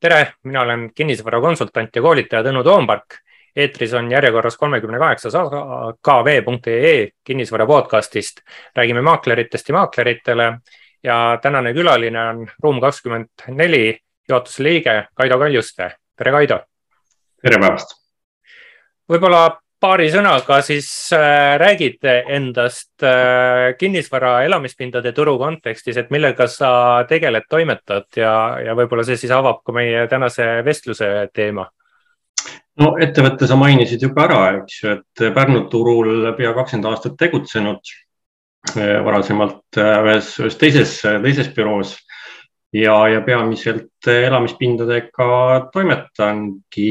tere, mina olen kinnisvarakonsultant ja koolitaja Tõnu Toompark. eetris on järjekorras kolmekümne kaheksas kv.ee kinnisvara podcastist. räägime maakleritest ja maakleritele ja tänane külaline on Ruum kakskümmend neli juhatuse liige Kaido Kaljuste. tere, Kaido. tere päevast. võib-olla paari sõnaga siis äh, räägid endast äh, kinnisvara elamispindade turu kontekstis, et millega sa tegeled, toimetad ja, ja võib-olla see siis avab ka meie tänase vestluse teema. no ettevõtte sa mainisid juba ära, eks ju, et Pärnu turul pea kakskümmend aastat tegutsenud, äh, varasemalt ühes, ühes teises, teises büroos ja, ja peamiselt elamispindadega toimetangi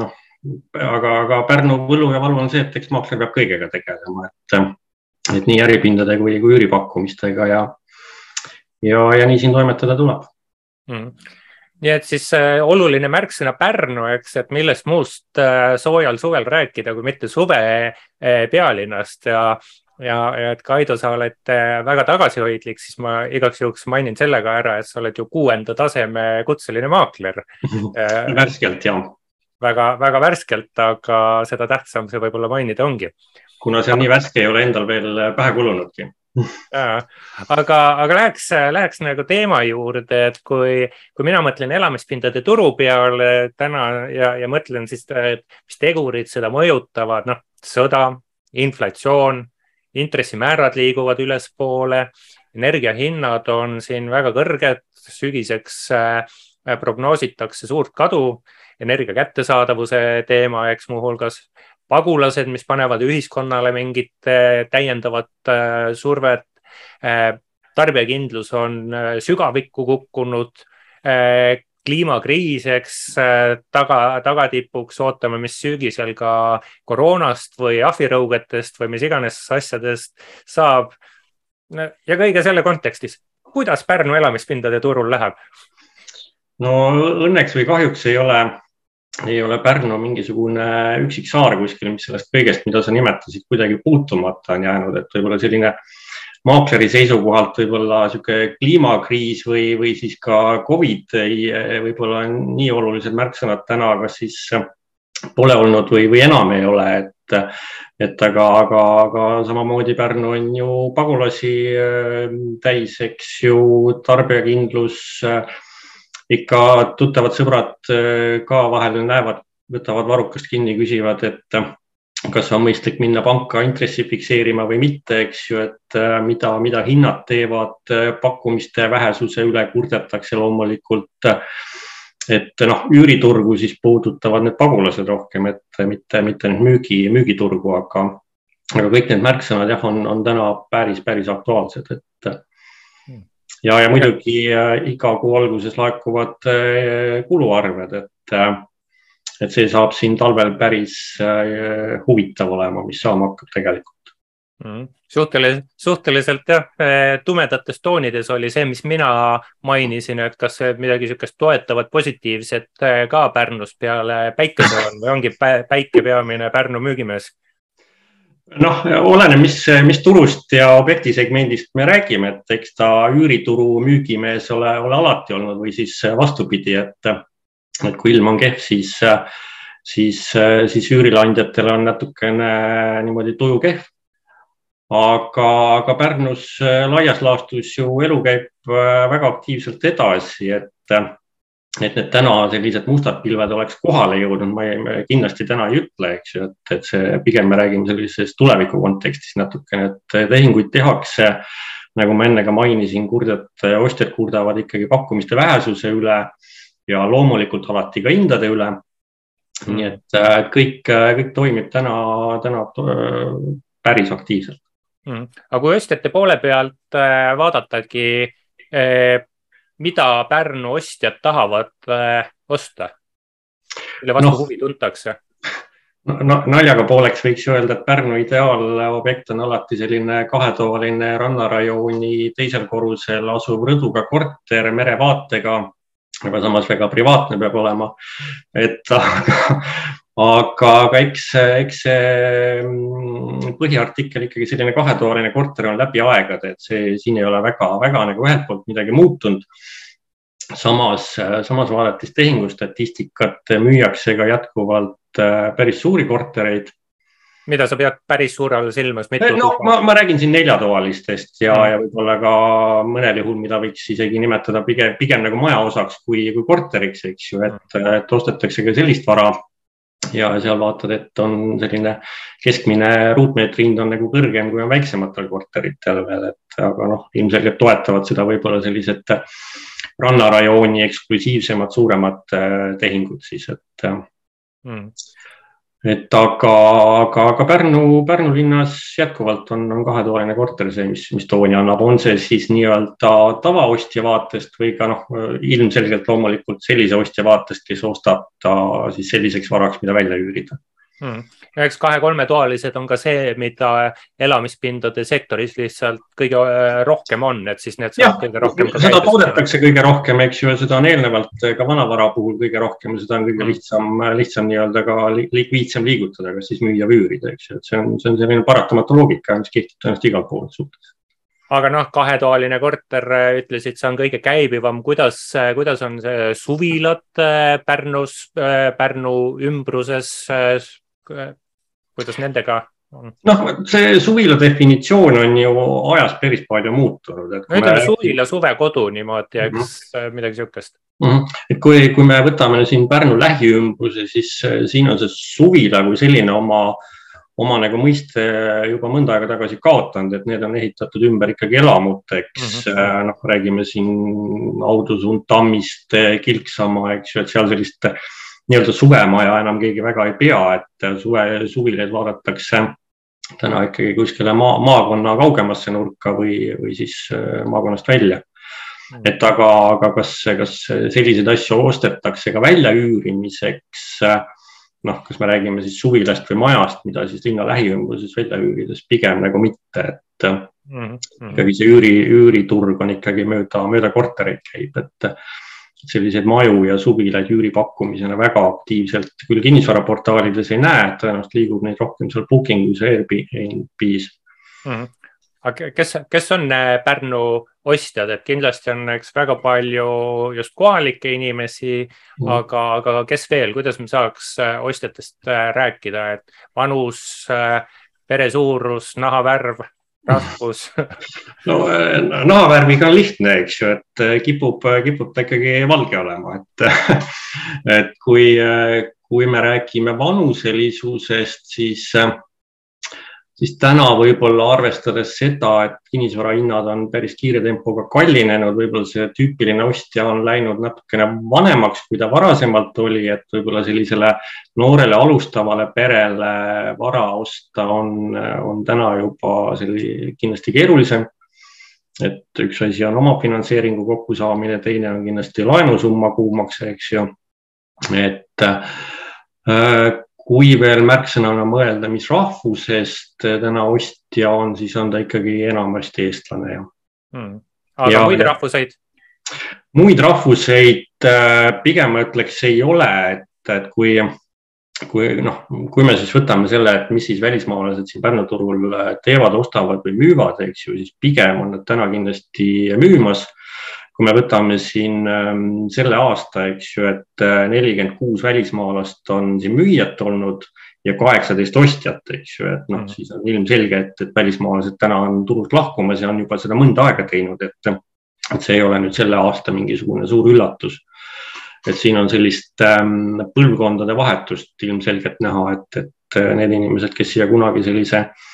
noh aga, aga Pärnu võlu ja valu on see, et eks maakler peab kõigega tegelema, et, et nii äripindade kui, kui üüripakkumistega ja, ja, ja nii siin toimetada tuleb. Mm. Nii et siis äh, oluline märksõna Pärnu, eks, et millest muust äh, soojal suvel rääkida, kui mitte suve äh, pealinnast ja, ja, ja et Kaido, sa oled äh, väga tagasihoidlik, siis ma igaks juhuks mainin selle ka ära, et sa oled ju kuuenda taseme kutseline maakler. Äh, värskelt, jah väga-väga värskelt, aga seda tähtsam see võib-olla mainida ongi. kuna see on nii värske, ei ole endal veel pähe kulunudki aga, aga läheks, läheks nagu teema juurde, et kui, kui mina mõtlen elamispindade turu peale täna ja, ja mõtlen siis, mis tegurid seda mõjutavad, noh, sõda, inflatsioon, intressimäärad liiguvad ülespoole, energiahinnad on siin väga kõrged, sügiseks äh, prognoositakse suurt kadu energia kättesaadavuse teema, eks muuhulgas pagulased, mis panevad ühiskonnale mingit äh, täiendavat äh, survet. Äh, tarbijakindlus on sügavikku kukkunud. kliimakriis, eks taga, tagatipuks ootame, mis sügisel ka koroonast või ahvirõugetest või mis iganes asjadest saab. ja kõige selle kontekstis, kuidas Pärnu elamispindade turul läheb? No õnneks või kahjuks ei ole ei ole Pärnu mingisugune üksik saar kuskil, mis sellest kõigest, mida sa nimetasid, kuidagi puutumata on jäänud, et võib-olla selline maakleri seisukohalt võib-olla niisugune kliimakriis või, või siis ka Covid ei, võib-olla nii olulised märksõnad täna, kas siis pole olnud või, või enam ei ole, et, et aga, aga, aga samamoodi Pärnu on ju pagulasi äh, täis, eks ju, tarbijakindlus äh, ikka tuttavad sõbrad äh, ka vahel näevad, võtavad varrukast kinni, küsivad, et äh, kas on mõistlik minna panka intressi fikseerima või mitte, eks ju, et äh, mida, mida hinnad teevad, pakkumiste vähesuse üle kurdetakse loomulikult. et noh, üüriturgu siis puudutavad need pagulased rohkem, et mitte, mitte nüüd müügi, müügiturgu, aga, aga kõik need märksõnad jah, on, on täna päris, päris aktuaalsed, et ja, ja muidugi äh, iga kuu alguses laekuvad äh, kuluarved, et, äh, et see saab siin talvel päris huvitav olema, mis saama hakkab tegelikult. Mm.. suhteliselt, suhteliselt jah, tumedates toonides oli see, mis mina mainisin, et kas midagi niisugust toetavat, positiivset ka Pärnus peale päikese on või ongi päike peamine Pärnu müügimees noh, oleneb, mis, mis turust ja objektisegmendist me räägime, et eks ta üürituru müügimees ole, ole alati olnud või siis vastupidi, et, et kui ilm on kehv, siis, siis, siis üürileandjatel on natukene niimoodi tuju kehv. aga, aga Pärnus laias laastus ju elu käib väga aktiivselt edasi, et et need täna sellised mustad pilved oleks kohale jõudnud, ma ei, kindlasti täna ei ütle, eks ju, et, et see pigem me räägime sellises tuleviku kontekstis natukene, et tehinguid tehakse. nagu ma enne ka mainisin, kurdjad, ostjad kurdavad ikkagi pakkumiste vähesuse üle ja loomulikult alati ka hindade üle. nii et kõik, kõik toimib täna, täna päris aktiivselt mm.. aga kui ostjate poole pealt äh, vaadatagi äh, mida Pärnu ostjad tahavad äh, osta? mille vastu no, huvi tuntakse? no naljaga pooleks võiks öelda, et Pärnu ideaalobjekt on alati selline kahetoaline rannarajooni teisel korrusel asuv rõduga korter merevaatega, aga samas väga privaatne peab olema. et aga, aga, aga eks, eks see mm, põhiartikkel ikkagi selline kahetoaline korter on läbi aegade, et see siin ei ole väga-väga nagu ühelt poolt midagi muutunud. samas, samas vaadates tehingustatistikat, müüakse ka jätkuvalt päris suuri kortereid mida sa pead päris suure all silmas? no ma, ma räägin siin neljatoalistest ja mm., ja võib-olla ka mõnel juhul, mida võiks isegi nimetada pigem, pigem nagu majaosaks kui, kui korteriks, eks ju, et, et ostetakse ka sellist vara. Ja seal vaatad, et on selline keskmine ruutmeetri hind on nagu kõrgem, kui on väiksematel korteritel veel, et aga noh, ilmselgelt toetavad seda võib-olla sellised rannarajooni eksklusiivsemad, suuremad äh, tehingud siis, et mm et aga, aga, aga Pärnu, Pärnu linnas jätkuvalt on, on kahetoaline korter see, mis, mis tooni annab, on see siis nii-öelda tavaostja vaatest või ka noh, ilmselgelt loomulikult sellise ostja vaatest, kes ostab ta siis selliseks varaks, mida välja üürida hmm eks kahe-kolmetoalised on ka see, mida elamispindade sektoris lihtsalt kõige äh, rohkem on, et siis need saavad kõige rohkem. seda toodetakse kõige rohkem, eks ju, ja seda on eelnevalt ka vanavara puhul kõige rohkem seda on kõige mm. lihtsam, lihtsam nii-öelda ka likviidsem liigutada, kas siis müüa või üürida, eks ju, et see on, see on selline paratamatu loogika, mis kehtib tõenäoliselt igal pool suhtes aga noh, kahetoaline korter, äh, ütlesid, see on kõige käibivam. kuidas, äh, kuidas on see suvilad Pärnus, Pärnu ümbruses? Kuidas nendega on? noh, see suvila definitsioon on ju ajas päris palju muutunud. no ütleme me... suvila, suvekodu niimoodi, eks mm -hmm. midagi sihukest mm. -hmm. et kui, kui me võtame siin Pärnu lähiümbruse, siis äh, siin on see suvila kui selline oma, oma nagu mõiste juba mõnda aega tagasi kaotanud, et need on ehitatud ümber ikkagi elamuteks mm. -hmm. noh, räägime siin Audusund, Tammist, Kilksamaa, eks ju, et seal sellist äh, nii-öelda suvemaja enam keegi väga ei pea, et suve, suvilaid vaadatakse täna ikkagi kuskile maa, maakonna kaugemasse nurka või, või siis äh, maakonnast välja. Mm. et aga, aga kas, kas selliseid asju ostetakse ka väljaüürimiseks? noh, kas me räägime siis suvilast või majast, mida siis linna lähiümbruses välja üürides, pigem nagu mitte, et mm -hmm. ikkagi see üüri, üüriturg on ikkagi mööda, mööda kortereid käib, et selliseid maju ja suvilaid üüripakkumisena väga aktiivselt küll kinnisvaraportaalides ei näe, tõenäoliselt liigub neid rohkem seal Booking'us ja Airbnb-s mm. -hmm. aga kes, kes on äh, Pärnu ostjad, et kindlasti on eks väga palju just kohalikke inimesi mm, aga, aga kes veel, kuidas me saaks äh, ostjatest äh, rääkida, et vanus, pere suurus, nahavärv rahvus no eh, nahavärviga on lihtne, eks ju, et eh, kipub, kipub ta ikkagi valge olema, et, et kui, eh, kui me räägime vanuselisusest, siis siis täna võib-olla arvestades seda, et kinnisvara hinnad on päris kiire tempoga kallinenud, võib-olla see tüüpiline ostja on läinud natukene vanemaks, kui ta varasemalt oli, et võib-olla sellisele noorele alustavale perele vara osta on, on täna juba selline kindlasti keerulisem. et üks asi on omafinantseeringu kokkusaamine, teine on kindlasti laenusumma kuumakse, eks ju. et äh, kui veel märksõnana mõelda, mis rahvusest täna ostja on, siis on ta ikkagi enamasti eestlane ja hmm.. aga ja, muid rahvuseid? muid rahvuseid äh, pigem ma ütleks ei ole, et, et kui, kui noh, kui me siis võtame selle, et mis siis välismaalased siin Pärnu turul äh, teevad, ostavad või müüvad, eks ju, siis pigem on nad täna kindlasti müümas kui me võtame siin ähm, selle aasta, eks ju, et äh, nelikümmend kuus välismaalast on siin müüjat olnud ja kaheksateist ostjat, eks ju, et noh, mm. siis on ilmselge, et, et välismaalased täna on turult lahkumas ja on juba seda mõnda aega teinud, et, et see ei ole nüüd selle aasta mingisugune suur üllatus. et siin on sellist ähm, põlvkondade vahetust ilmselgelt näha, et, et äh, need inimesed, kes siia kunagi sellise Äh,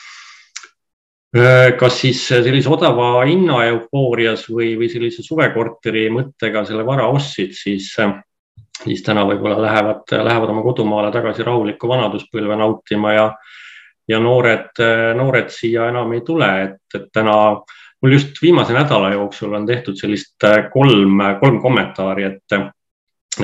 kas siis sellise odava hinna eufoorias või, või sellise suvekorteri mõttega selle vara ostsid, siis, siis täna võib-olla lähevad, lähevad oma kodumaale tagasi rahulikku vanaduspõlve nautima ja, ja noored, noored siia enam ei tule, et, et täna mul just viimase nädala jooksul on tehtud sellist kolm, kolm kommentaari, et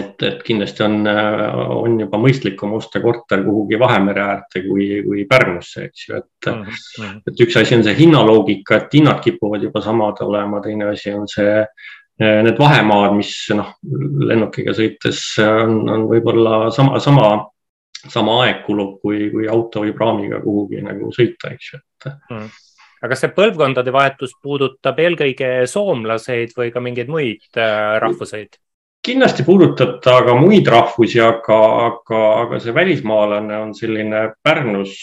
et, et kindlasti on, on juba mõistlikum osta korter kuhugi Vahemere äärde kui, kui Pärnusse, eks ju, et mm. -hmm. et üks asi on see hinnaloogika, et hinnad kipuvad juba samad olema, teine asi on see, need vahemaad, mis noh, lennukiga sõites on, on võib-olla sama, sama, sama aeg kulub, kui, kui auto või praamiga kuhugi nagu sõita, eks ju, et mm. -hmm aga kas see põlvkondade vahetus puudutab eelkõige soomlaseid või ka mingeid muid rahvuseid? Kindlasti puudutab ta ka muid rahvusi, aga, aga, aga see välismaalane on selline Pärnus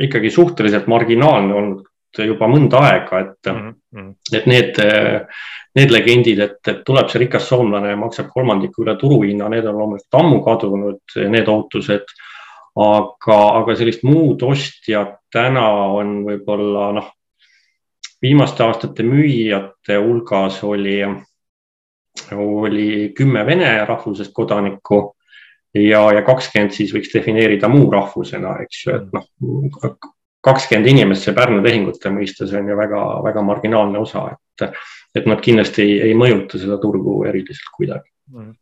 ikkagi suhteliselt marginaalne olnud juba mõnda aega, et mm, -hmm. et need, need legendid, et, et tuleb see rikas soomlane ja maksab kolmandiku üle turuhinna, need on loomulikult ammu kadunud, need ootused. aga, aga sellist muud ostjat täna on võib-olla noh, viimaste aastate müüjate hulgas oli oli kümme vene rahvusest kodanikku ja, ja kakskümmend siis võiks defineerida muu rahvusena, eks ju, et noh, kakskümmend inimest see Pärnu tehingute mõistes on ju väga-väga marginaalne osa, et, et nad kindlasti ei, ei mõjuta seda turgu eriliselt kuidagi mm..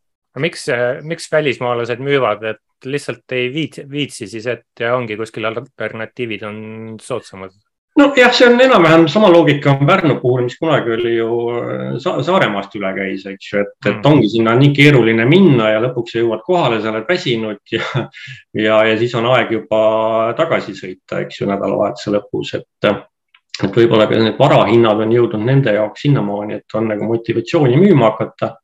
miks, miks välismaalased müüvad, et lihtsalt ei viitsi, viitsi siis, et ongi kuskil alternatiivid on soodsamad? Nojah, see on enam-vähem sama loogika on Pärnu puhul, mis kunagi oli ju äh, Sa Saaremaast üle käis, eks ju, et, et mm. ongi sinna nii keeruline minna ja lõpuks sa jõuad kohale, sa oled väsinud ja, ja, ja siis on aeg juba tagasi sõita, eks ju, nädalavahetuse lõpus, et, et võib-olla ka need varahinnad on jõudnud nende jaoks sinnamaani, et on nagu motivatsiooni müüma hakata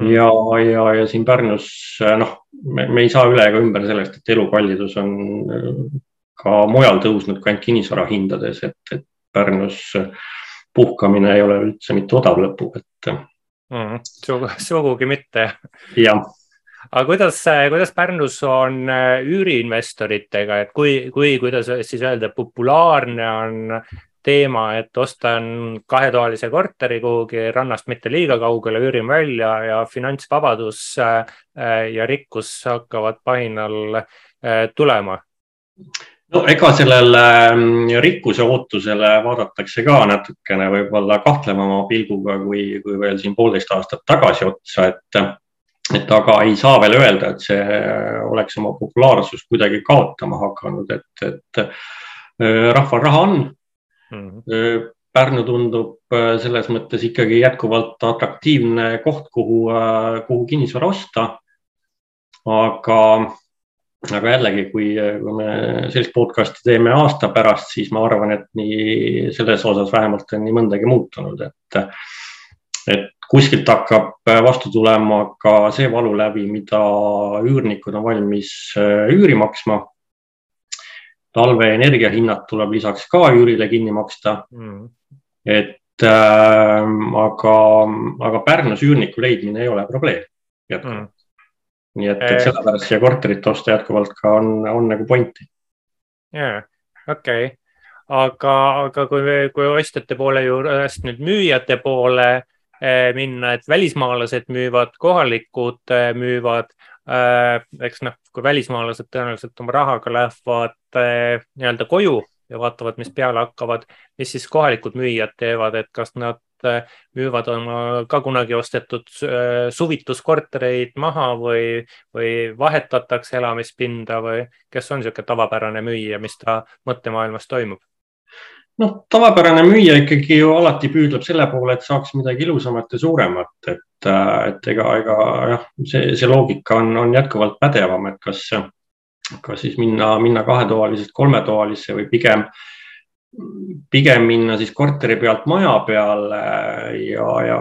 mm.. ja, ja, ja siin Pärnus noh, me ei saa üle ega ümber sellest, et elukallidus on ka mujal tõusnud kui ainult kinnisvara hindades, et, et Pärnus puhkamine ei ole üldse mitte odav lõpu, et mm,. sugugi mitte. jah aga kuidas, kuidas Pärnus on äh, üüriinvestoritega, et kui, kui, kuidas siis öelda, populaarne on teema, et ostan kahetoalise korteri kuhugi rannast mitte liiga kaugele, üürin välja ja finantsvabadus äh, ja rikkus hakkavad pahinal äh, tulema no ega sellele mm, rikkuse ootusele vaadatakse ka natukene võib-olla kahtlevama pilguga, kui, kui veel siin poolteist aastat tagasi otsa, et, et aga ei saa veel öelda, et see oleks oma populaarsust kuidagi kaotama hakanud, et, et äh, rahval raha on mm. -hmm. Pärnu tundub äh, selles mõttes ikkagi jätkuvalt atraktiivne koht, kuhu, kuhu kinnisvara osta. aga aga jällegi, kui, kui me sellist podcast'i teeme aasta pärast, siis ma arvan, et nii selles osas vähemalt on nii mõndagi muutunud, et, et kuskilt hakkab vastu tulema ka see valu läbi, mida üürnikud on valmis äh, üüri maksma. talve energiahinnad tuleb lisaks ka üürile kinni maksta. Mm.. et äh, aga, aga Pärnus üürniku leidmine ei ole probleem jätkuvalt. Mm nii et, et sellepärast siia korterit osta jätkuvalt ka on, on nagu pointi. jaa, okei okay., aga, aga kui, kui ostjate poole juurest nüüd müüjate poole eh, minna, et välismaalased müüvad, kohalikud eh, müüvad äh,. eks noh, kui välismaalased tõenäoliselt oma rahaga lähevad äh, nii-öelda koju ja vaatavad, mis peale hakkavad, mis siis kohalikud müüjad teevad, et kas nad müüvad oma ka kunagi ostetud äh, suvituskortereid maha või, või vahetatakse elamispinda või kes on niisugune tavapärane müüja, mis ta mõttemaailmas toimub? noh, tavapärane müüja ikkagi ju alati püüdleb selle poole, et saaks midagi ilusamat ja suuremat, et, äh, et ega, ega jah, see, see loogika on, on jätkuvalt pädevam, et kas, kas siis minna, minna kahetoalisest kolmetoalisse või pigem äh, pigem minna siis korteri pealt maja peale ja, ja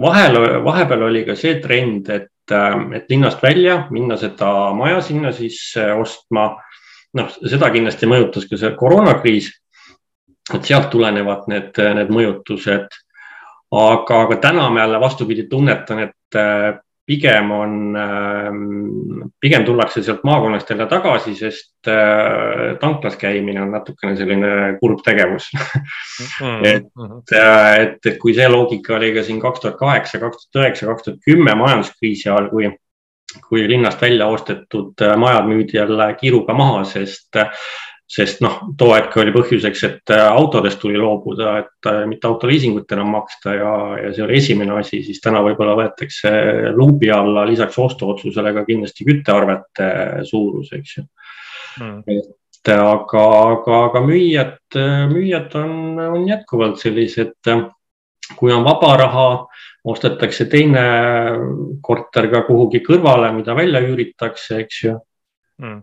vahel, vahepeal oli ka see trend, et, et linnast välja minna seda maja sinna siis ostma. noh, seda kindlasti mõjutas ka see koroonakriis. et sealt tulenevad need, need mõjutused. aga, aga täna ma jälle vastupidi tunnetan, et pigem on, ähm, pigem tullakse sealt maakonnast jälle tagasi, sest äh, tanklas käimine on natukene selline kurb tegevus mm. et, äh, et, et kui see loogika oli ka siin kaks tuhat kaheksa, kaks tuhat üheksa, kaks tuhat kümme majanduskriisi ajal, kui, kui linnast välja ostetud äh, majad müüdi jälle kiiruga maha, sest sest noh, too hetk oli põhjuseks, et äh, autodest tuli loobuda, et äh, mitte autoliisingut enam maksta ja, ja see oli esimene asi, siis täna võib-olla võetakse luubi alla lisaks ostuotsusele ka kindlasti küttearvete suurus, eks ju. Hmm.. et aga, aga, aga müüjad, müüjad on, on jätkuvalt sellised, kui on vaba raha, ostetakse teine korter ka kuhugi kõrvale, mida välja üüritakse, eks ju. Hmm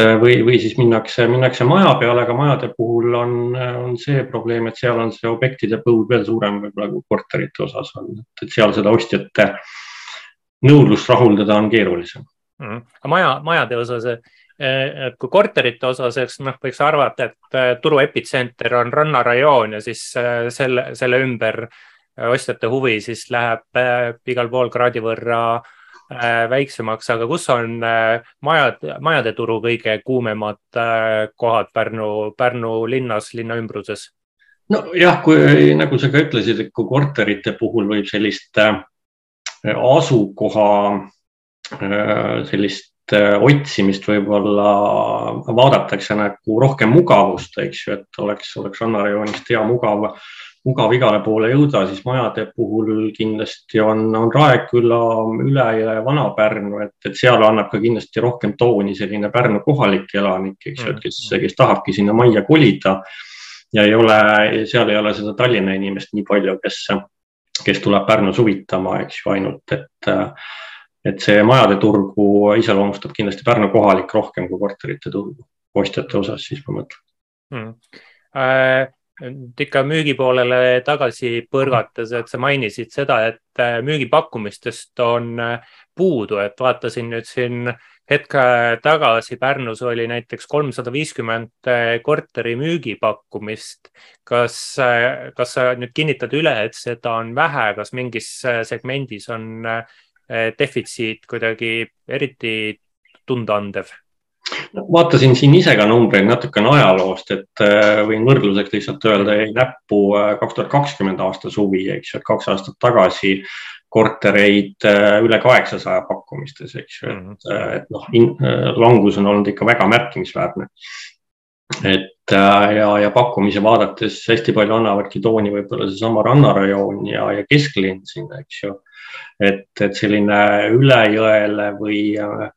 äh, või, või siis minnakse, minnakse maja peale, aga majade puhul on, on see probleem, et seal on see objektide põud veel suurem võib-olla kui korterite osas on, et seal seda ostjate nõudlust rahuldada on keerulisem mm. -hmm. maja, majade osas, et kui korterite osas, eks noh, võiks arvata, et äh, turu epitsenter on rannarajoon ja siis äh, selle, selle ümber ostjate huvi siis läheb igal pool kraadi võrra Äh, väiksemaks, aga kus on äh, majad, majade turu kõige kuumemad äh, kohad Pärnu, Pärnu linnas, linna ümbruses? nojah, kui nagu sa ka ütlesid, et kui korterite puhul võib sellist asukoha sellist otsimist võib-olla vaadatakse nagu rohkem mugavust, eks ju, et oleks, oleks rannarajoonist hea mugav mugav igale poole jõuda, siis majade puhul kindlasti on, on Raeküla, Üle-Jõe, Vana-Pärnu, et, et seal annab ka kindlasti rohkem tooni selline Pärnu kohalik elanik, eks ju, et kes, mm. kes tahabki sinna majja kolida. ja ei ole, seal ei ole seda Tallinna inimest nii palju, kes, kes tuleb Pärnu suvitama, eks ju, ainult, et et see majade turgu iseloomustab kindlasti Pärnu kohalik rohkem kui korterite turgu ostjate osas, siis ma mõtlen mm.. Äh nüüd ikka müügipoolele tagasi põrgates, et sa mainisid seda, et äh, müügipakkumistest on äh, puudu, et vaatasin nüüd siin hetk tagasi Pärnus oli näiteks kolmsada viiskümmend äh, korteri müügipakkumist. kas, kas sa nüüd kinnitad üle, et seda on vähe, kas mingis segmendis on defitsiit kuidagi eriti tundaandev? Vaatasin siin ise ka numbreid natukene ajaloost, et äh, võin võrdluseks lihtsalt öelda, jäi näppu äh, kaks tuhat kakskümmend aasta suvi, eks ju, et kaks aastat tagasi kortereid äh, üle kaheksasaja pakkumistes, eks ju, et, mhm. et noh, langus on olnud ikka väga märkimisväärne. et ja, ja pakkumisi vaadates hästi palju annavadki tooni võib-olla seesama rannarajoon ja, ja kesklinn sinna, eks ju. et, et selline üle jõele või äh,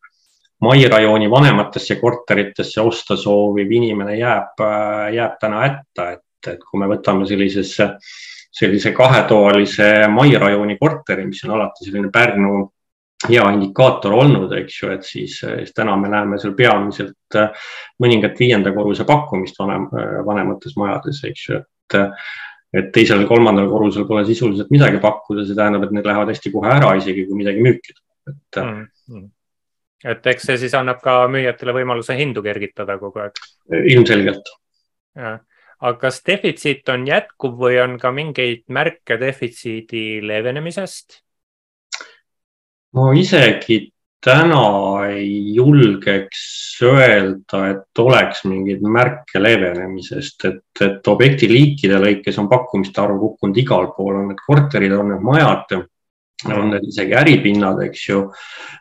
Mai rajooni vanematesse korteritesse osta sooviv inimene jääb, jääb täna hätta, et, et kui me võtame sellisesse, sellise kahetoalise Mai rajooni korteri, mis on alati selline Pärnu hea indikaator olnud, eks ju, et siis, siis täna me näeme seal peamiselt mõningat viienda korruse pakkumist vanem, vanemates majades, eks ju, et et teisel-kolmandal korrusel pole sisuliselt midagi pakkuda, see tähendab, et need lähevad hästi kohe ära, isegi kui midagi müüki tuleb, et mm. -hmm et eks see siis annab ka müüjatele võimaluse hindu kergitada kogu aeg. ilmselgelt. aga kas defitsiit on jätkuv või on ka mingeid märke defitsiidi leevenemisest? no isegi täna ei julgeks öelda, et oleks mingeid märke leevenemisest, et, et objekti liikide lõikes on pakkumiste arv kukkunud igal pool, on need korterid, on need majad, on need isegi äripinnad, eks ju.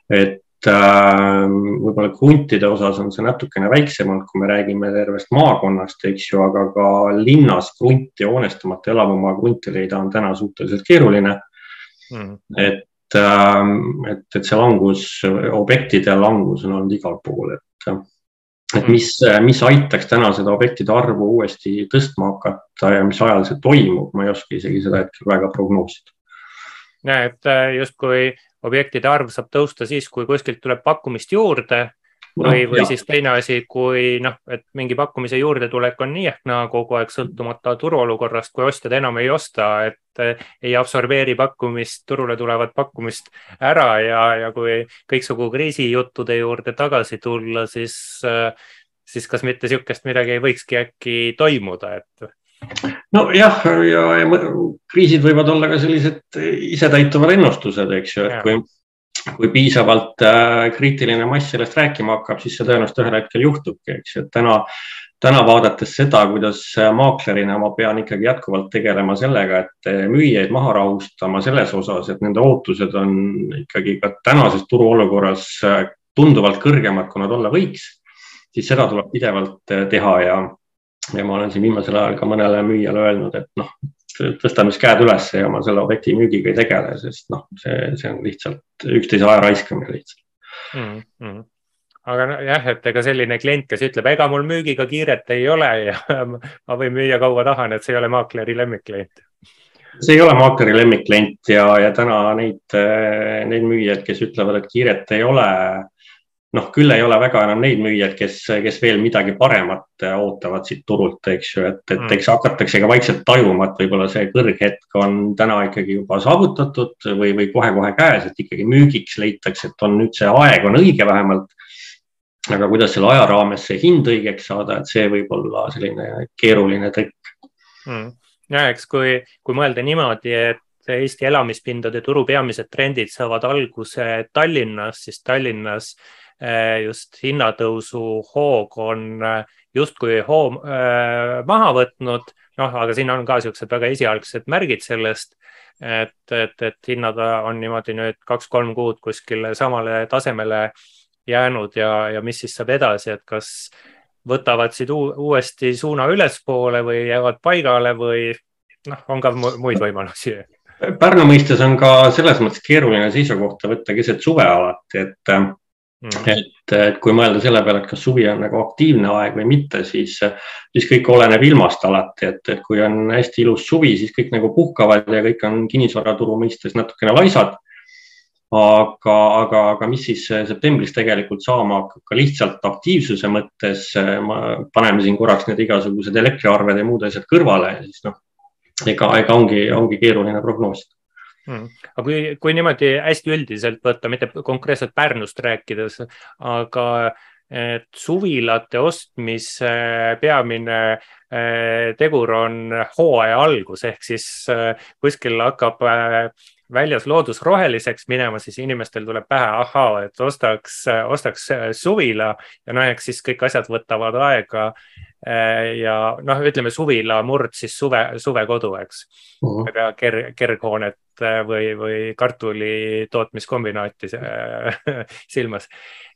et võib-olla kruntide osas on see natukene väiksemalt, kui me räägime tervest maakonnast, eks ju, aga ka linnas krunti hoonestamata elamumaa krunti leida on täna suhteliselt keeruline. Mm.. et, ähm, et, et see langus, objektide langus on olnud igal pool, et, et mis, mis aitaks täna seda objektide arvu uuesti tõstma hakata ja mis ajal see toimub, ma ei oska isegi seda hetkel väga prognoosida. Et äh, justkui objektide arv saab tõusta siis, kui kuskilt tuleb pakkumist juurde või no,, või siis teine asi, kui noh, et mingi pakkumise juurdetulek on nii ehk naa kogu aeg sõltumata turuolukorrast, kui ostjad enam ei osta, et eh, ei absorbeeri pakkumist, turule tulevat pakkumist ära ja, ja kui kõiksugu kriisijuttude juurde tagasi tulla, siis, eh, siis kas mitte niisugust midagi ei võikski äkki toimuda, et nojah, ja, ja, ja kriisid võivad olla ka sellised isetäituvad ennustused, eks ju, et kui, kui piisavalt äh, kriitiline mass sellest rääkima hakkab, siis see tõenäoliselt ühel hetkel juhtubki, eks ju, et täna, täna vaadates seda, kuidas maaklerina ma pean ikkagi jätkuvalt tegelema sellega, et müüjaid maha rahustama selles osas, et nende ootused on ikkagi ka tänases turuolukorras tunduvalt kõrgemad, kui nad olla võiks, siis seda tuleb pidevalt teha ja ja ma olen siin viimasel ajal ka mõnele müüjale öelnud, et noh, tõstame siis käed üles ja ma selle objekti müügiga ei tegele, sest noh, see, see on lihtsalt üksteise aja raiskamine lihtsalt mm. -hmm aga jah, et ega selline klient, kes ütleb, ega mul müügiga kiiret ei ole ja ma võin müüa kaua tahan, et see ei ole maakleri lemmikklient. see ei ole maakleri lemmikklient ja, ja täna neid, neid müüjaid, kes ütlevad, et kiiret ei ole noh, küll ei ole väga enam neid müüjaid, kes, kes veel midagi paremat ootavad siit turult, eks ju, et, et mm. eks hakatakse ka vaikselt tajuma, et võib-olla see kõrghetk on täna ikkagi juba saavutatud või, või kohe-kohe käes, et ikkagi müügiks leitakse, et on nüüd see aeg on õige vähemalt. aga kuidas selle aja raames see hind õigeks saada, et see võib olla selline keeruline trikk mm.. ja eks kui, kui mõelda niimoodi, et Eesti elamispindade turu peamised trendid saavad alguse Tallinnas, siis Tallinnas Eh, just hinnatõusu hoog on eh, justkui hoo äh, maha võtnud, noh, aga siin on ka niisugused väga esialgsed märgid sellest, et, et, et hinnad on niimoodi nüüd kaks-kolm kuud kuskile samale tasemele jäänud ja, ja mis siis saab edasi, et kas võtavad siit uuesti suuna ülespoole või jäävad paigale või noh, on ka muid võimalusi Pärnu mõistes on ka selles mõttes keeruline seisukohta võtta keset suve alati, et. Et, et kui mõelda selle peale, et kas suvi on nagu aktiivne aeg või mitte, siis, siis kõik oleneb ilmast alati, et, et kui on hästi ilus suvi, siis kõik nagu puhkavad ja kõik on kinnisvaraturu mõistes natukene laisad. aga, aga, aga mis siis septembris tegelikult saama hakkab? Ka lihtsalt aktiivsuse mõttes, paneme siin korraks need igasugused elektriarved ja muud asjad kõrvale, siis noh, ega, ega ongi, ongi keeruline prognoosida Hmm. aga kui, kui niimoodi hästi üldiselt võtta, mitte konkreetselt Pärnust rääkides, aga et suvilate ostmise peamine eh, tegur on hooaja algus ehk siis eh, kuskil hakkab eh, väljas loodus roheliseks minema, siis inimestel tuleb pähe, ahaa, et ostaks, ostaks suvila ja noh, eks siis kõik asjad võtavad aega ja noh, ütleme suvila murd siis suve, suvekodu, eks. -huh. ei pea ker-, kerghoonet äh, või, või kartuli tootmiskombinaati äh, silmas.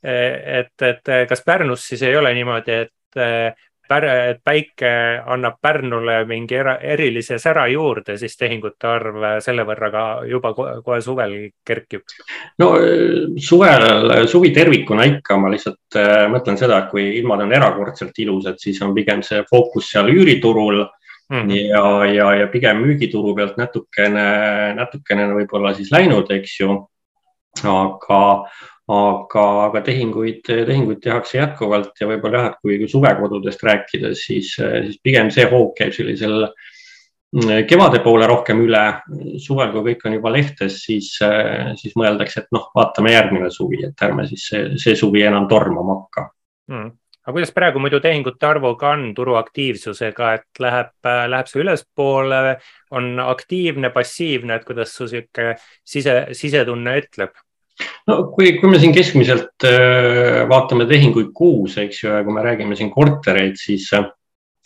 et, et kas Pärnus siis ei ole niimoodi, et et päike annab Pärnule mingi era, erilise sära juurde, siis tehingute arv selle võrra ka juba kohe suvel kerkib? no suvel, suvi tervikuna ikka, ma lihtsalt äh, mõtlen seda, et kui ilmad on erakordselt ilusad, siis on pigem see fookus seal üüriturul mm ja, ja, ja pigem müügituru pealt natukene, natukene võib-olla siis läinud, eks ju. aga, aga, aga tehinguid, tehinguid tehakse jätkuvalt ja võib-olla jah, et kui, suvekodudest rääkida, siis, siis pigem see hoog käib sellisel mm, kevade poole rohkem üle. suvel, kui kõik on juba lehtes, siis, siis mõeldakse, et noh, vaatame järgmine suvi, et ärme siis see, see suvi enam tormama hakka mm aga kuidas praegu muidu tehingute arvuga on turuaktiivsusega, et läheb, läheb see ülespoole, on aktiivne, passiivne, et kuidas su sihuke sise, sisetunne ütleb? No kui, kui me siin keskmiselt äh, vaatame tehinguid kuus, eks ju, ja kui me räägime siin kortereid, siis, äh,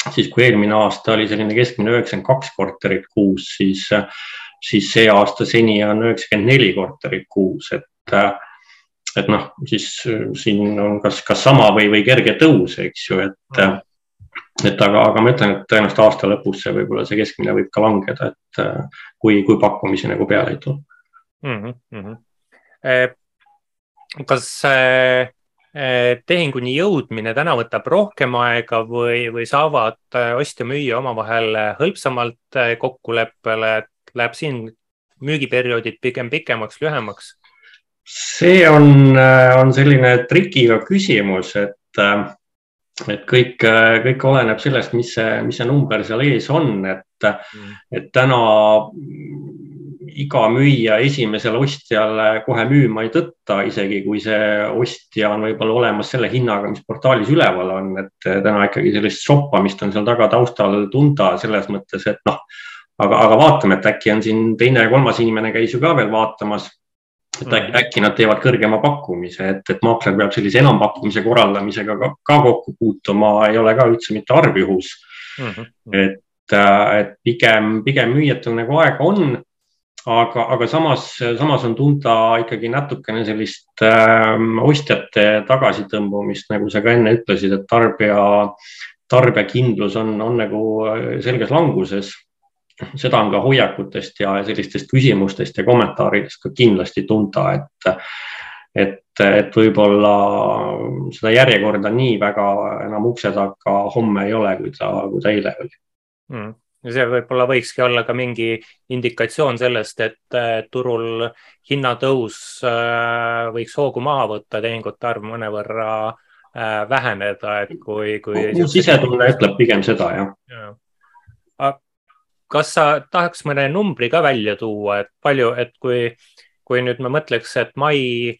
siis kui eelmine aasta oli selline keskmine üheksakümmend kaks korterit kuus, siis, äh, siis see aasta seni on üheksakümmend neli korterit kuus, et, et noh, siis siin on kas, kas sama või, või kerge tõus, eks ju, et et aga, aga ma ütlen, et tõenäoliselt aasta lõpus see võib-olla see keskmine võib ka langeda, et kui, kui pakkumisi nagu peale ei tule mm. -hmm kas eh, eh, tehinguni jõudmine täna võtab rohkem aega või, või saavad ostja-müüja omavahel hõlpsamalt kokkuleppele, et läheb siin müügiperioodid pigem pikemaks, lühemaks? see on, on selline trikiga küsimus, et, et kõik, kõik oleneb sellest, mis see, mis see number seal ees on, et mm., et täna iga müüja esimesele ostjale kohe müüma ei tõtta, isegi kui see ostja on võib-olla olemas selle hinnaga, mis portaalis üleval on, et täna ikkagi sellist shoppamist on seal taga taustal tunda selles mõttes, et noh, aga, aga vaatame, et äkki on siin teine ja kolmas inimene käis ju ka veel vaatamas. et äkki, mm. äkki nad teevad kõrgema pakkumise, et, et maakler peab sellise enampakkumise korraldamisega ka, ka kokku puutuma, ei ole ka üldse mitte arvjuhus mm. -hmm. et, et pigem, pigem müüjatel nagu aega on aga, aga samas, samas on tunda ikkagi natukene sellist äh, ostjate tagasitõmbumist, nagu sa ka enne ütlesid, et tarbija, tarbijakindlus on, on nagu äh, selges languses. seda on ka hoiakutest ja sellistest küsimustest ja kommentaaridest ka kindlasti tunda, et, et, et võib-olla seda järjekorda nii väga enam ukse taga homme ei ole, kui ta, kui ta eile oli mm see võib-olla võikski olla ka mingi indikatsioon sellest, et turul hinnatõus võiks hoogu maha võtta, tehingute arv mõnevõrra väheneda, et kui, kui. mu sisetunne ütleb pigem seda, jah ja. kas sa tahaks mõne numbri ka välja tuua, et palju, et kui, kui nüüd me mõtleks, et mai,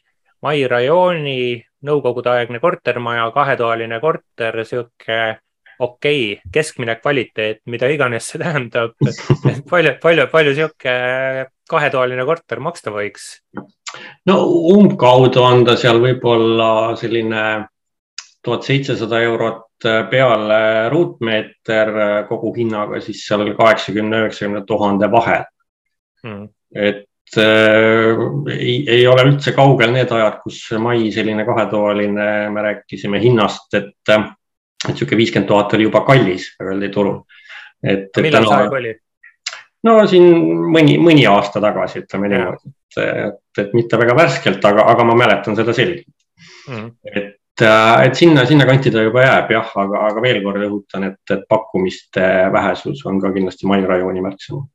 mai rajooni nõukogudeaegne kortermaja, kahetoaline korter, sihuke okei okay,, keskmine kvaliteet, mida iganes see tähendab. palju, palju, palju sihuke kahetoaline korter maksta võiks? no umbkaudu on ta seal võib-olla selline tuhat seitsesada eurot peale ruutmeeter koguhinnaga, siis seal kaheksakümne, üheksakümne tuhande vahel hmm.. et äh, ei, ei ole üldse kaugel need ajad, kus mai selline kahetoaline, me rääkisime hinnast, et, et niisugune viiskümmend tuhat oli juba kallis Verdi turul. et. millal see aeg oli? no siin mõni, mõni aasta tagasi, ütleme niimoodi, et, et, et mitte väga värskelt, aga, aga ma mäletan seda selgelt mm.. et, et sinna, sinna kanti ta juba jääb jah, aga, aga veel kord rõhutan, et, et pakkumiste vähesus on ka kindlasti Mai rajooni märksõna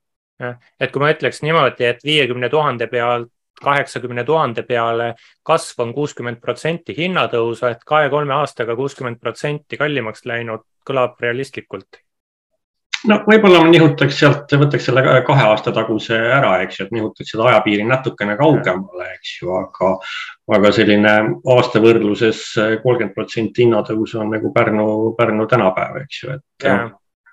et kui ma ütleks niimoodi, et viiekümne tuhande pealt kaheksakümne tuhande peale kasv on kuuskümmend protsenti hinnatõusu, et kahe-kolme aastaga kuuskümmend protsenti kallimaks läinud, kõlab realistlikult. No võib-olla ma nihutaks sealt, võtaks selle kahe aasta taguse ära, eks ju, et nihutaks seda ajapiiri natukene kaugemale, eks ju, aga, aga selline aasta võrdluses kolmkümmend protsenti hinnatõus on nagu Pärnu, Pärnu tänapäev, eks ju, et ja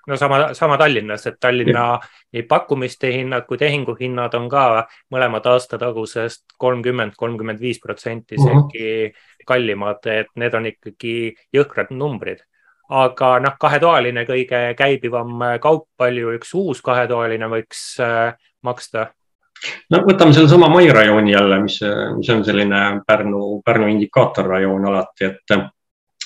no sama, sama Tallinnas, et Tallinna nii pakkumiste hinnad kui tehinguhinnad on ka mõlemad aasta tagusest kolmkümmend, kolmkümmend viis protsenti isegi kallimad, et need on ikkagi jõhkrad numbrid. aga noh, kahetoaline kõige käibivam kaup, palju üks uus kahetoaline võiks äh, maksta? no võtame sellesama Mai rajooni jälle, mis, mis on selline Pärnu, Pärnu indikaatorrajoon alati, et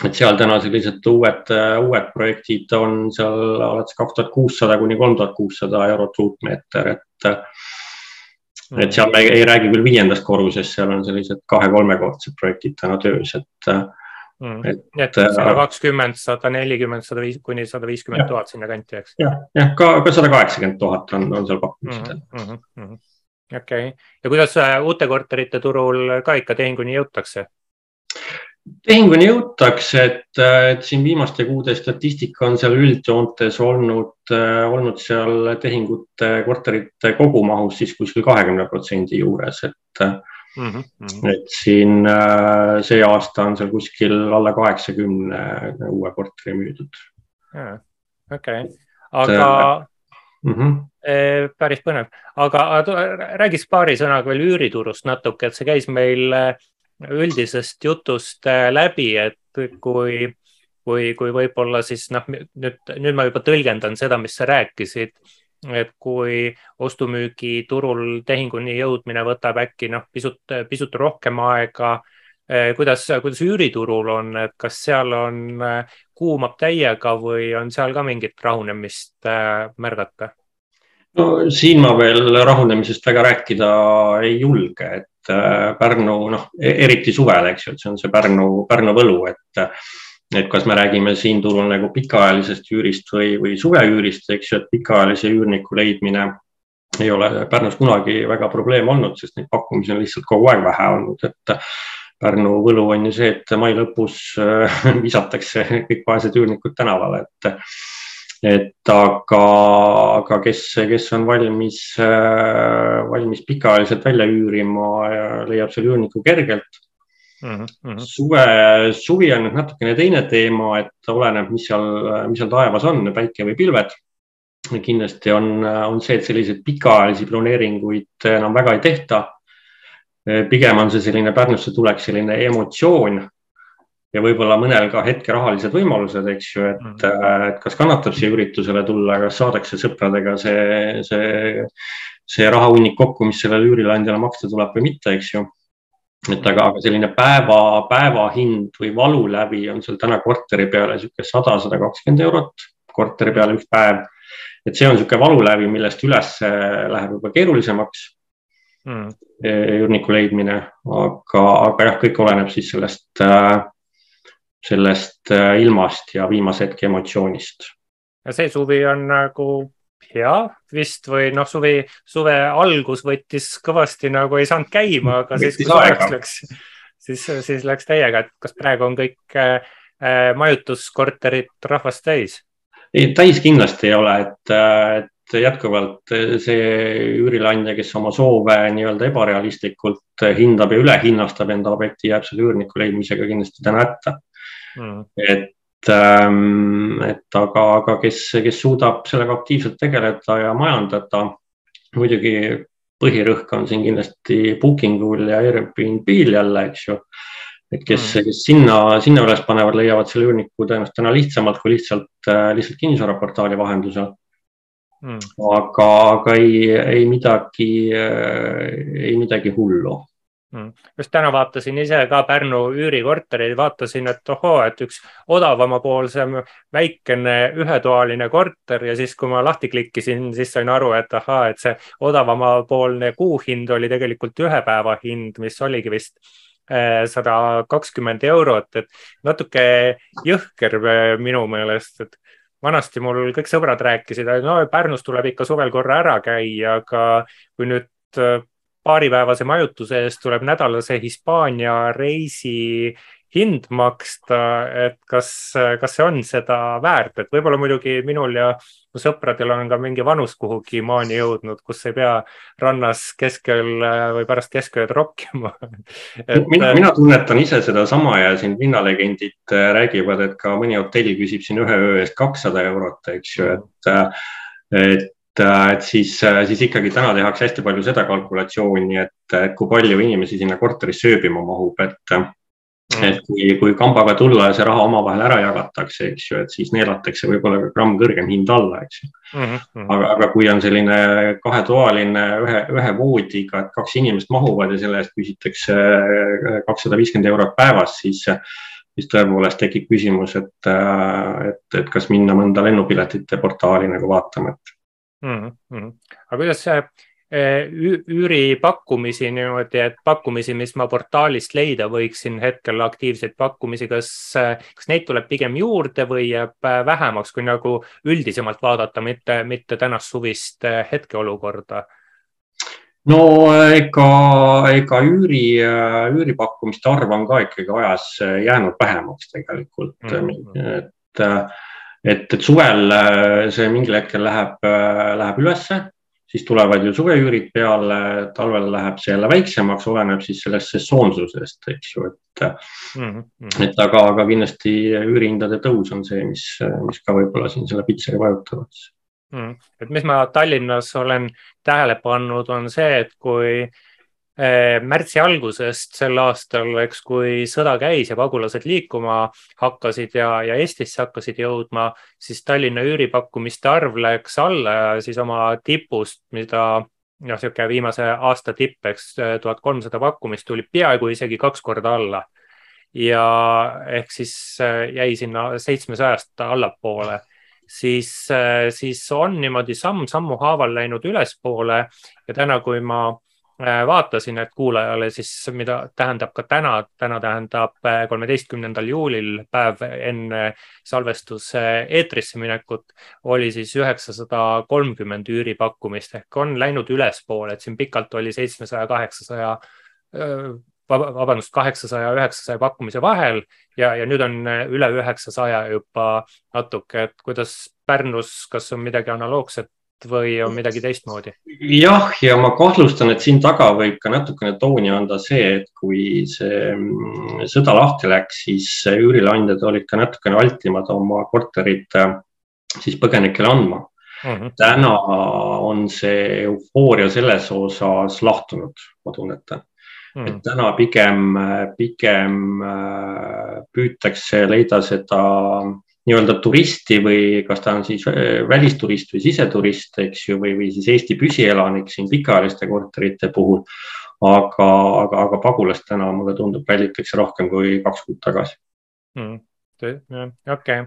et seal täna sellised uued, uued projektid on seal alates kaks tuhat kuussada kuni kolm tuhat kuussada eurot ruutmeeter, et. et seal me ei räägi küll viiendast korrusest, seal on sellised kahe-kolmekordsed projektid täna töös, et mm.. et, et sada kakskümmend, sada nelikümmend, sada viis kuni sada viiskümmend tuhat sinna kanti, eks? jah, jah, ka, ka sada kaheksakümmend tuhat on, on seal pakkumistel mm. -hmm, mm -hmm. okei okay., ja kuidas äh, uute korterite turul ka ikka tehinguni jõutakse? Tehinguni jõutakse, et, et siin viimaste kuude statistika on seal üldjoontes olnud, olnud seal tehingute korterite kogumahus siis kuskil kahekümne protsendi juures, et mm. -hmm. et siin see aasta on seal kuskil alla kaheksakümne uue korteri müüdud. okei, aga mm -hmm. päris põnev, aga räägiks paari sõnaga veel üüriturust natuke, et see käis meil üldisest jutust äh, läbi, et kui, kui, kui võib-olla siis noh, nüüd, nüüd ma juba tõlgendan seda, mis sa rääkisid, et kui ostu-müügiturul tehinguni jõudmine võtab äkki noh, pisut, pisut rohkem aega. Äh, kuidas, kuidas üüriturul on, et kas seal on, äh, kuumab täiega või on seal ka mingit rahunemist märgata? No siin ma veel rahunemisest väga rääkida ei julge, et äh, Pärnu noh, e-, eriti suvel, eks ju, et see on see Pärnu, Pärnu võlu, et et kas me räägime siin turul nagu pikaajalisest üürist või, või suveüürist, eks ju, et pikaajalise üürniku leidmine ei ole Pärnus kunagi väga probleem olnud, sest neid pakkumisi on lihtsalt kogu aeg vähe olnud, et Pärnu võlu on ju see, et mai lõpus äh, visatakse kõik vaesed üürnikud tänavale, et et aga, aga kes, kes on valmis, äh, valmis pikaajaliselt välja üürima, leiab selle üürniku kergelt mm. -hmm. suve, suvi on nüüd natukene teine teema, et oleneb, mis seal, mis seal taevas on, päike või pilved. kindlasti on, on see, et selliseid pikaajalisi planeeringuid enam väga ei tehta. pigem on see selline Pärnusse tulek selline emotsioon ja võib-olla mõnel ka hetke rahalised võimalused, eks ju, et, mm. et kas kannatab siia üritusele tulla, kas saadakse sõpradega see, see, see rahahunnik kokku, mis sellele üürileandjale maksta tuleb või mitte, eks ju. et aga, aga selline päeva, päevahind või valulävi on seal täna korteri peale niisugune sada, sada kakskümmend eurot korteri peale üks päev. et see on niisugune valulävi, millest üles läheb juba keerulisemaks mm. üürniku leidmine, aga, aga jah, kõik oleneb siis sellest äh, sellest äh, ilmast ja viimase hetke emotsioonist. ja see suvi on nagu ja vist või noh, suvi, suve algus võttis kõvasti nagu ei saanud käima, aga siis, kui suveks läks, siis, siis läks täiega, et kas praegu on kõik äh, äh majutuskorterid rahvast täis? ei, täis kindlasti ei ole, et, et jätkuvalt see üürileandja, kes oma soove nii-öelda ebarealistlikult hindab ja ülehinnastab enda objekti, jääb selle üürniku leidmisega kindlasti täna hätta mm.. et Ähm, et aga, aga kes, kes suudab sellega aktiivselt tegeleda ja majandada, muidugi põhirõhk on siin kindlasti booking ul ja Airbnb-l jälle, eks ju. et kes mm., kes sinna, sinna üles panevad, leiavad selle üürniku tõenäoliselt täna lihtsamalt kui lihtsalt, lihtsalt kinnisvaraportaali vahendusel mm.. aga, aga ei, ei midagi, ei midagi hullu. Just täna vaatasin ise ka Pärnu üürikortereid, vaatasin, et ohoo, et üks odavamapoolsem väikene ühetoaline korter ja siis, kui ma lahti klikkisin, siis sain aru, et ahaa, et see odavamapoolne kuuhind oli tegelikult ühe päeva hind, mis oligi vist eh, sada kakskümmend eurot, et natuke jõhker eh, minu meelest, et vanasti mul kõik sõbrad rääkisid, no Pärnus tuleb ikka suvel korra ära käia, aga kui nüüd eh, paaripäevase majutuse eest tuleb nädalase Hispaania reisi hind maksta, et kas, kas see on seda väärt, et võib-olla muidugi minul ja mu sõpradel on ka mingi vanus kuhugi maani jõudnud, kus ei pea rannas keskel või pärast keskööd rokkima. Et.... mina, mina tunnetan ise sedasama ja siin linnalegendid räägivad, et ka mõni hotell küsib siin ühe öö eest kakssada eurot, eks ju, et, et Äh, et siis, äh, siis ikkagi täna tehakse hästi palju seda kalkulatsiooni, et kui palju inimesi sinna korterisse ööbima mahub, et mm. et kui, kui kambaga tulla ja see raha omavahel ära jagatakse, eks ju, et siis neelatakse võib-olla ka gramm kõrgem hind alla, eks ju mm. -hmm. aga, aga kui on selline kahetoaline ühe, ühe voodiga, et kaks inimest mahuvad ja selle eest küsitakse äh, kakssada viiskümmend eurot päevas, siis siis tõepoolest tekib küsimus, et, et, et kas minna mõnda lennupiletite portaali nagu vaatama, et mm. -hmm. aga kuidas eh, üüripakkumisi niimoodi, et pakkumisi, mis ma portaalist leida võiksin hetkel aktiivseid pakkumisi, kas, kas neid tuleb pigem juurde või jääb äh, vähemaks, kui nagu üldisemalt vaadata, mitte, mitte tänast suvist hetkeolukorda? no ega, ega üüri, üüripakkumiste arv on ka ikkagi ajas jäänud vähemaks tegelikult mm, -hmm. et et, et suvel äh, see mingil hetkel läheb, äh, läheb ülesse, siis tulevad ju suveüürid peale, talvel läheb see jälle väiksemaks, oleneb siis sellest sesoonsusest, eks ju, et mm, -hmm. et aga, aga kindlasti üürihindade tõus on see, mis, mis ka võib-olla siin selle pitseri vajutavad mm.. et mis ma Tallinnas olen tähele pannud, on see, et kui äh, märtsi algusest sel aastal, eks, kui sõda käis ja pagulased liikuma hakkasid ja, ja Eestisse hakkasid jõudma, siis Tallinna üüripakkumiste arv läks alla ja siis oma tipust, mida noh, niisugune viimase aasta tipp, eks tuhat kolmsada pakkumist tuli peaaegu isegi kaks korda alla. ja ehk siis eh, jäi sinna seitsmesajast allapoole siis, eh, siis on niimoodi samm-sammu haaval läinud ülespoole ja täna, kui ma vaatasin, et kuulajale siis, mida tähendab ka täna, täna tähendab äh, kolmeteistkümnendal juulil, päev enne salvestuse eetrisse minekut, oli siis üheksasada kolmkümmend üüripakkumist ehk on läinud ülespoole, et siin pikalt oli seitsmesaja, kaheksasaja vabandust, kaheksasaja, üheksasaja pakkumise vahel ja, ja nüüd on üle üheksasaja juba natuke, et kuidas Pärnus, kas on midagi analoogset või on midagi teistmoodi? jah, ja ma kahtlustan, et siin taga võib ka natukene tooni anda see, et kui see mm, sõda lahti läks, siis üürileandjad olid ka natukene altimad oma korterit äh, siis põgenikele andma mm. -hmm. täna on see eufooria selles osas lahtunud, ma tunnetan mm. -hmm. et täna pigem, pigem äh, püütakse leida seda nii-öelda turisti või kas ta on siis äh, välisturist või siseturist, eks ju, või, või siis Eesti püsielanik siin pikaajaliste korterite puhul. aga, aga, aga pagulast täna mulle tundub, välditakse rohkem kui kaks kuud tagasi mm,. okei okay.,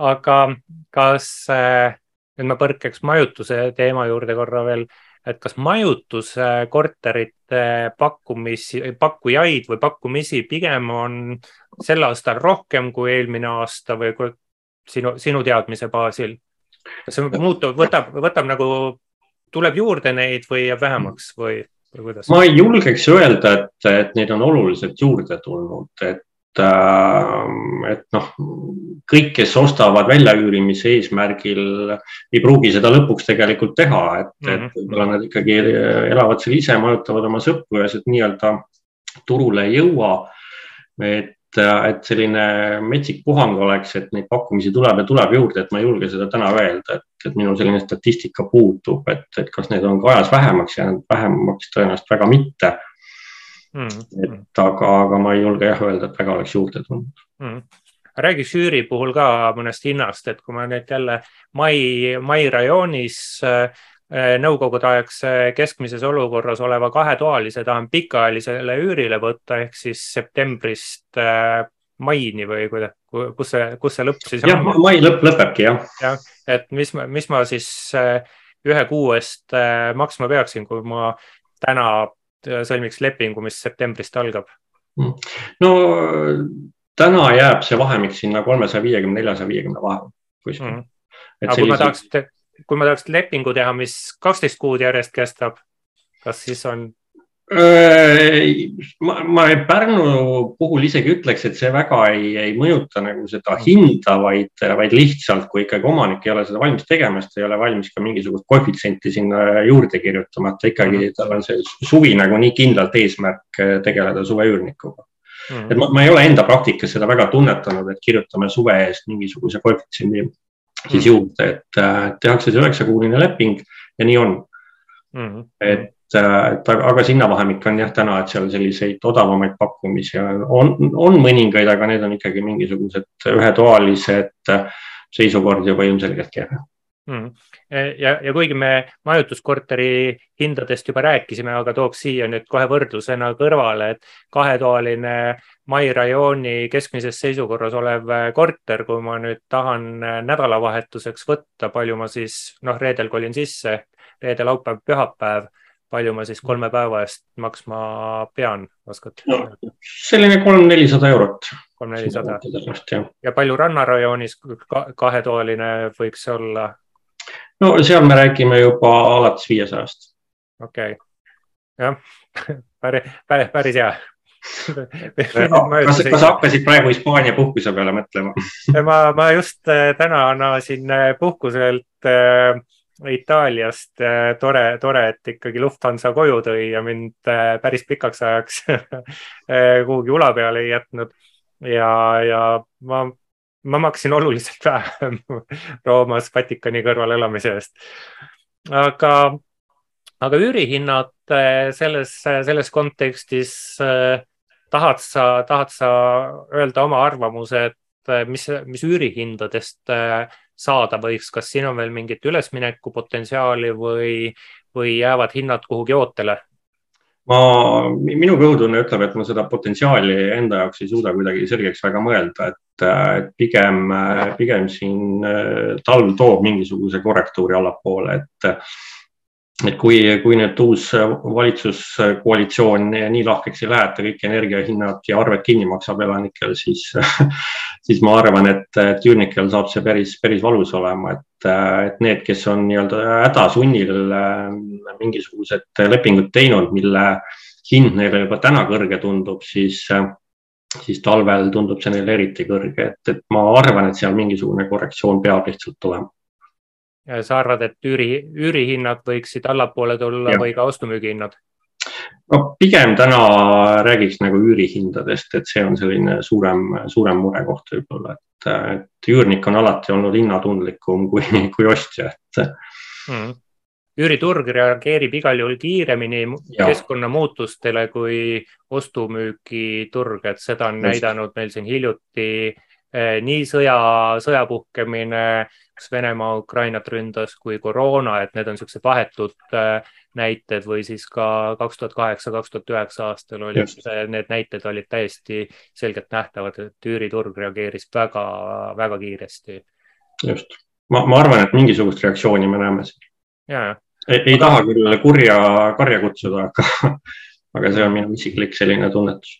aga kas äh, nüüd ma põrkeks majutuse teema juurde korra veel, et kas majutuskorterite pakkumisi, pakkujaid või pakkumisi pigem on sel aastal rohkem kui eelmine aasta või sinu, sinu teadmise baasil? kas see muutub, võtab, võtab nagu, tuleb juurde neid või jääb vähemaks või, või kuidas? ma ei julgeks öelda, et, et neid on oluliselt juurde tulnud, et et noh, kõik, kes ostavad väljaüürimise eesmärgil, ei pruugi seda lõpuks tegelikult teha, et mm, -hmm. et mhm. võib-olla nad ikkagi elavad seal ise, majutavad oma sõpru ja sealt nii-öelda turule ei jõua. et et, selline metsik puhang oleks, et neid pakkumisi tuleb ja tuleb juurde, et ma ei julge seda täna öelda, et, et minul selline statistika puudub, et, et kas need on ka ajas vähemaks jäänud, vähemaks tõenäoliselt väga mitte. Mm.. et aga, aga ma ei julge jah öelda, et väga oleks juurde tulnud. Mm. Räägiks üüri puhul ka mõnest hinnast, et kui ma nüüd jälle mai, mai rajoonis Äh, nõukogudeaegse keskmises olukorras oleva kahetoalise tahan pikaajalisele üürile võtta ehk siis septembrist äh, maini või kuidas, kus see, kus see lõpp siis on? jah, mai lõpp lõpebki jah. jah, et mis, mis ma siis äh, ühe kuu eest maksma peaksin, kui ma täna sõlmiks lepingu, mis septembrist algab? Mm. no täna jääb see vahemik sinna kolmesaja viiekümne, neljasaja viiekümne vahele kuskil mm.. aga kui ma tahaks kui ma tahaks lepingu teha, mis kaksteist kuud järjest kestab, kas siis on? ma, ma Pärnu puhul isegi ütleks, et see väga ei, ei mõjuta nagu seda hinda, vaid, vaid lihtsalt, kui ikkagi omanik ei ole seda valmis tegema, siis ta ei ole valmis ka mingisugust koefitsienti sinna juurde kirjutama, et ikkagi mhm. tal on see suvi nagu nii kindlalt eesmärk tegeleda suveüürnikuga Mm -hmm. et ma, ma ei ole enda praktikas seda väga tunnetanud, et kirjutame suve eest mingisuguse koefitsiendi siis mm. juurde, et äh, tehakse see üheksakuuline leping ja nii on. Mm.. et, äh, et aga, aga sinna vahemik on jah täna, et seal selliseid odavamaid pakkumisi on, on mõningaid, aga need on ikkagi mingisugused ühetoalised seisukord juba ilmselgelt kehvem mm.. ja, ja kuigi me majutuskorteri hindadest juba rääkisime, aga tooks siia nüüd kohe võrdlusena kõrvale, et kahetoaline Mai rajooni keskmises seisukorras olev korter, kui ma nüüd tahan nädalavahetuseks võtta, palju ma siis noh, reedel kolin sisse, reede, laupäev, pühapäev palju ma siis kolme päeva eest maksma pean, oskad no,? selline kolm-nelisada eurot. kolm-nelisada ja palju rannarajoonis kahetoaline võiks olla? No seal me räägime juba alates viiesajast. okei okay., jah, päris, päris, päris hea kas, kas hakkasid praegu Hispaania puhkuse peale mõtlema ma, ma just äh, täna nasin äh, puhkuselt äh, Itaaliast äh, tore, tore, et ikkagi Lufthansa koju tõi ja mind äh, päris pikaks ajaks kuhugi ula peale ei jätnud. ja, ja ma ma maksin oluliselt vähem Roomas Vatikani kõrval elamise eest. aga, aga üürihinnad eh, selles, selles kontekstis eh, tahad sa, tahad sa öelda oma arvamuse, et eh, mis, mis üürihindadest saada võiks, kas siin on veel mingit ülesmineku potentsiaali või, või jäävad hinnad kuhugi ootele? Ma, minu kõhutunne ütleb, et ma seda potentsiaali enda jaoks ei suuda kuidagi selgeks väga mõelda, et pigem, pigem siin äh, talv toob mingisuguse korrektuuri allapoole, et et kui, kui nüüd uus valitsuskoalitsioon nii lahkeks ei lähe, et ta kõik energiahinnad ja arved kinni maksab elanikel, siis, siis ma arvan, et, et üürnikel saab see päris, päris valus olema, et, et need, kes on nii-öelda hädasunnil mingisugused lepingud teinud, mille hind neile juba täna kõrge tundub, siis, siis talvel tundub see neile eriti kõrge, et, et ma arvan, et seal mingisugune korrektsioon peab lihtsalt tulema sa arvad, et üüri, üürihinnad võiksid allapoole tulla ja. või ka ostu-müügihinnad? no pigem täna räägiks nagu üürihindadest, et see on selline suurem, suurem murekoht võib-olla, et, et üürnik on alati olnud hinnatundlikum kui, kui ostja, et mm üüriturg reageerib igal juhul kiiremini ja. keskkonnamuutustele kui ostu-müügiturg, et seda on Just. näidanud meil siin hiljuti eh, nii sõja, sõja puhkemine kas Venemaa Ukrainat ründas kui koroona, et need on niisugused vahetud äh, näited või siis ka kaks tuhat kaheksa, kaks tuhat üheksa aastal olid, need näited olid täiesti selgelt nähtavad, et üüriturg reageeris väga, väga kiiresti. just, ma, ma arvan, et mingisugust reaktsiooni me näeme siin. ei, ei aga... taha küll kurja karja kutsuda, aga, aga see on minu isiklik selline tunnetus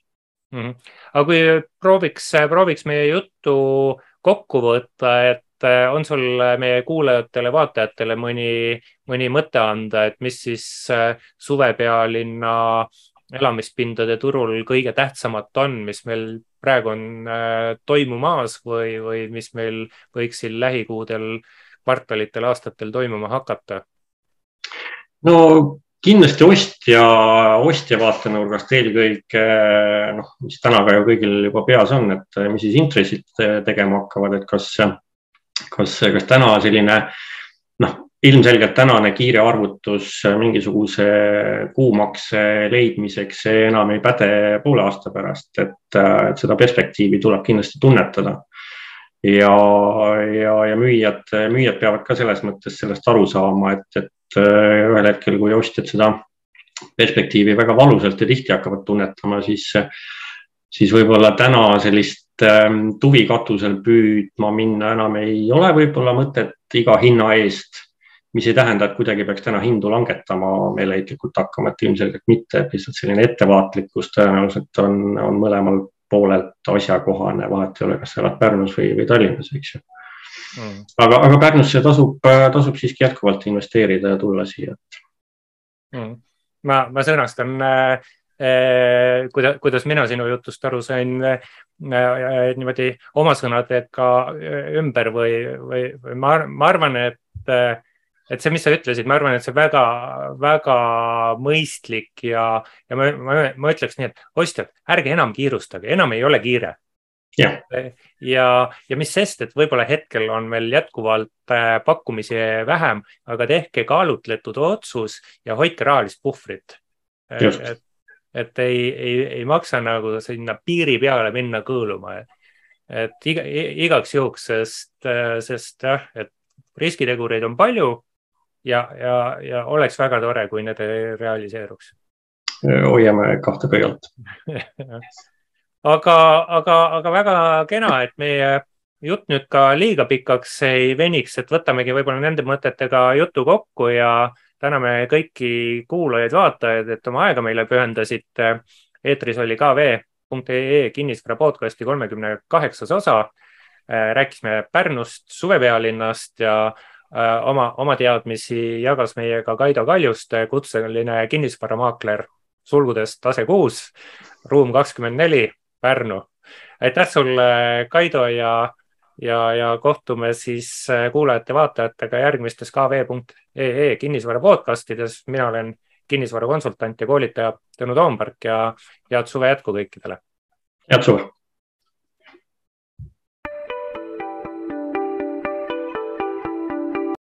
mm. -hmm. aga kui prooviks, prooviks meie juttu kokku võtta, et on sul meie kuulajatele-vaatajatele mõni, mõni mõte anda, et mis siis suvepealinna elamispindade turul kõige tähtsamat on, mis meil praegu on toimumas või, või mis meil võiks siin lähikuudel, kvartalitel, aastatel toimuma hakata? no kindlasti ostja, ostja vaatenurgast eelkõige noh, mis täna ka ju kõigil juba peas on, et mis siis intressid tegema hakkavad, et kas, kas, kas täna selline noh, ilmselgelt tänane kiire arvutus mingisuguse kuumakse leidmiseks enam ei päde poole aasta pärast, et, seda perspektiivi tuleb kindlasti tunnetada. Ja, ja, ja müüjad, müüjad peavad ka selles mõttes sellest aru saama, et, et äh, ühel hetkel, kui ostjad seda perspektiivi väga valusalt ja tihti hakkavad tunnetama, siis, siis võib-olla täna sellist tuvi katusel püüdma minna enam ei ole võib-olla mõtet iga hinna eest mis ei tähenda, et kuidagi peaks täna hindu langetama meeleheitlikult hakkama, et ilmselgelt mitte, et lihtsalt selline ettevaatlikkus tõenäoliselt on, on mõlemal poolelt asjakohane, vahet ei ole, kas sa elad Pärnus või, või Tallinnas, eks ju. Mm.. aga, aga Pärnusse tasub, tasub siiski jätkuvalt investeerida ja tulla siia mm.. ma, ma sõnastan äh, äh, kuidas, kuidas mina sinu jutust aru sain äh, äh, niimoodi oma sõnadega ümber või, või, või ma, ma arvan, et et see, mis sa ütlesid, ma arvan, et see väga, väga mõistlik ja, ja ma, ma, ma ütleks nii, et ostjad, ärge enam kiirustage, enam ei ole kiire. ja, ja, ja mis sest, et võib-olla hetkel on meil jätkuvalt pakkumisi vähem, aga tehke kaalutletud otsus ja hoidke rahalist puhvrit. et, et ei, ei, ei maksa nagu sinna piiri peale minna kõõluma. et iga, igaks juhuks, sest, äh, sest jah, et riskitegureid on palju ja, ja, ja oleks väga tore, kui need realiseeruks. hoiame kahte pöialt aga, aga, aga väga kena, et meie jutt nüüd ka liiga pikaks ei veniks, et võtamegi võib-olla nende mõtetega jutu kokku ja täname kõiki kuulajaid-vaatajaid, et oma aega meile pühendasite. eetris oli kv.ee kinnisvara podcasti kolmekümne kaheksas osa. rääkisime Pärnust, suvepealinnast ja Äh, oma, oma teadmisi jagas meiega Kaido Kaljuste, kutseline kinnisvaramaakler, sulgudes tase kuus, ruum kakskümmend neli, Pärnu. aitäh sulle, Kaido ja, ja, ja kohtume siis äh, kuulajate-vaatajatega järgmistes kv.ee kinnisvara podcastides. mina olen kinnisvarakonsultant ja koolitaja Tõnu Toompark ja head suve jätku kõikidele. head suve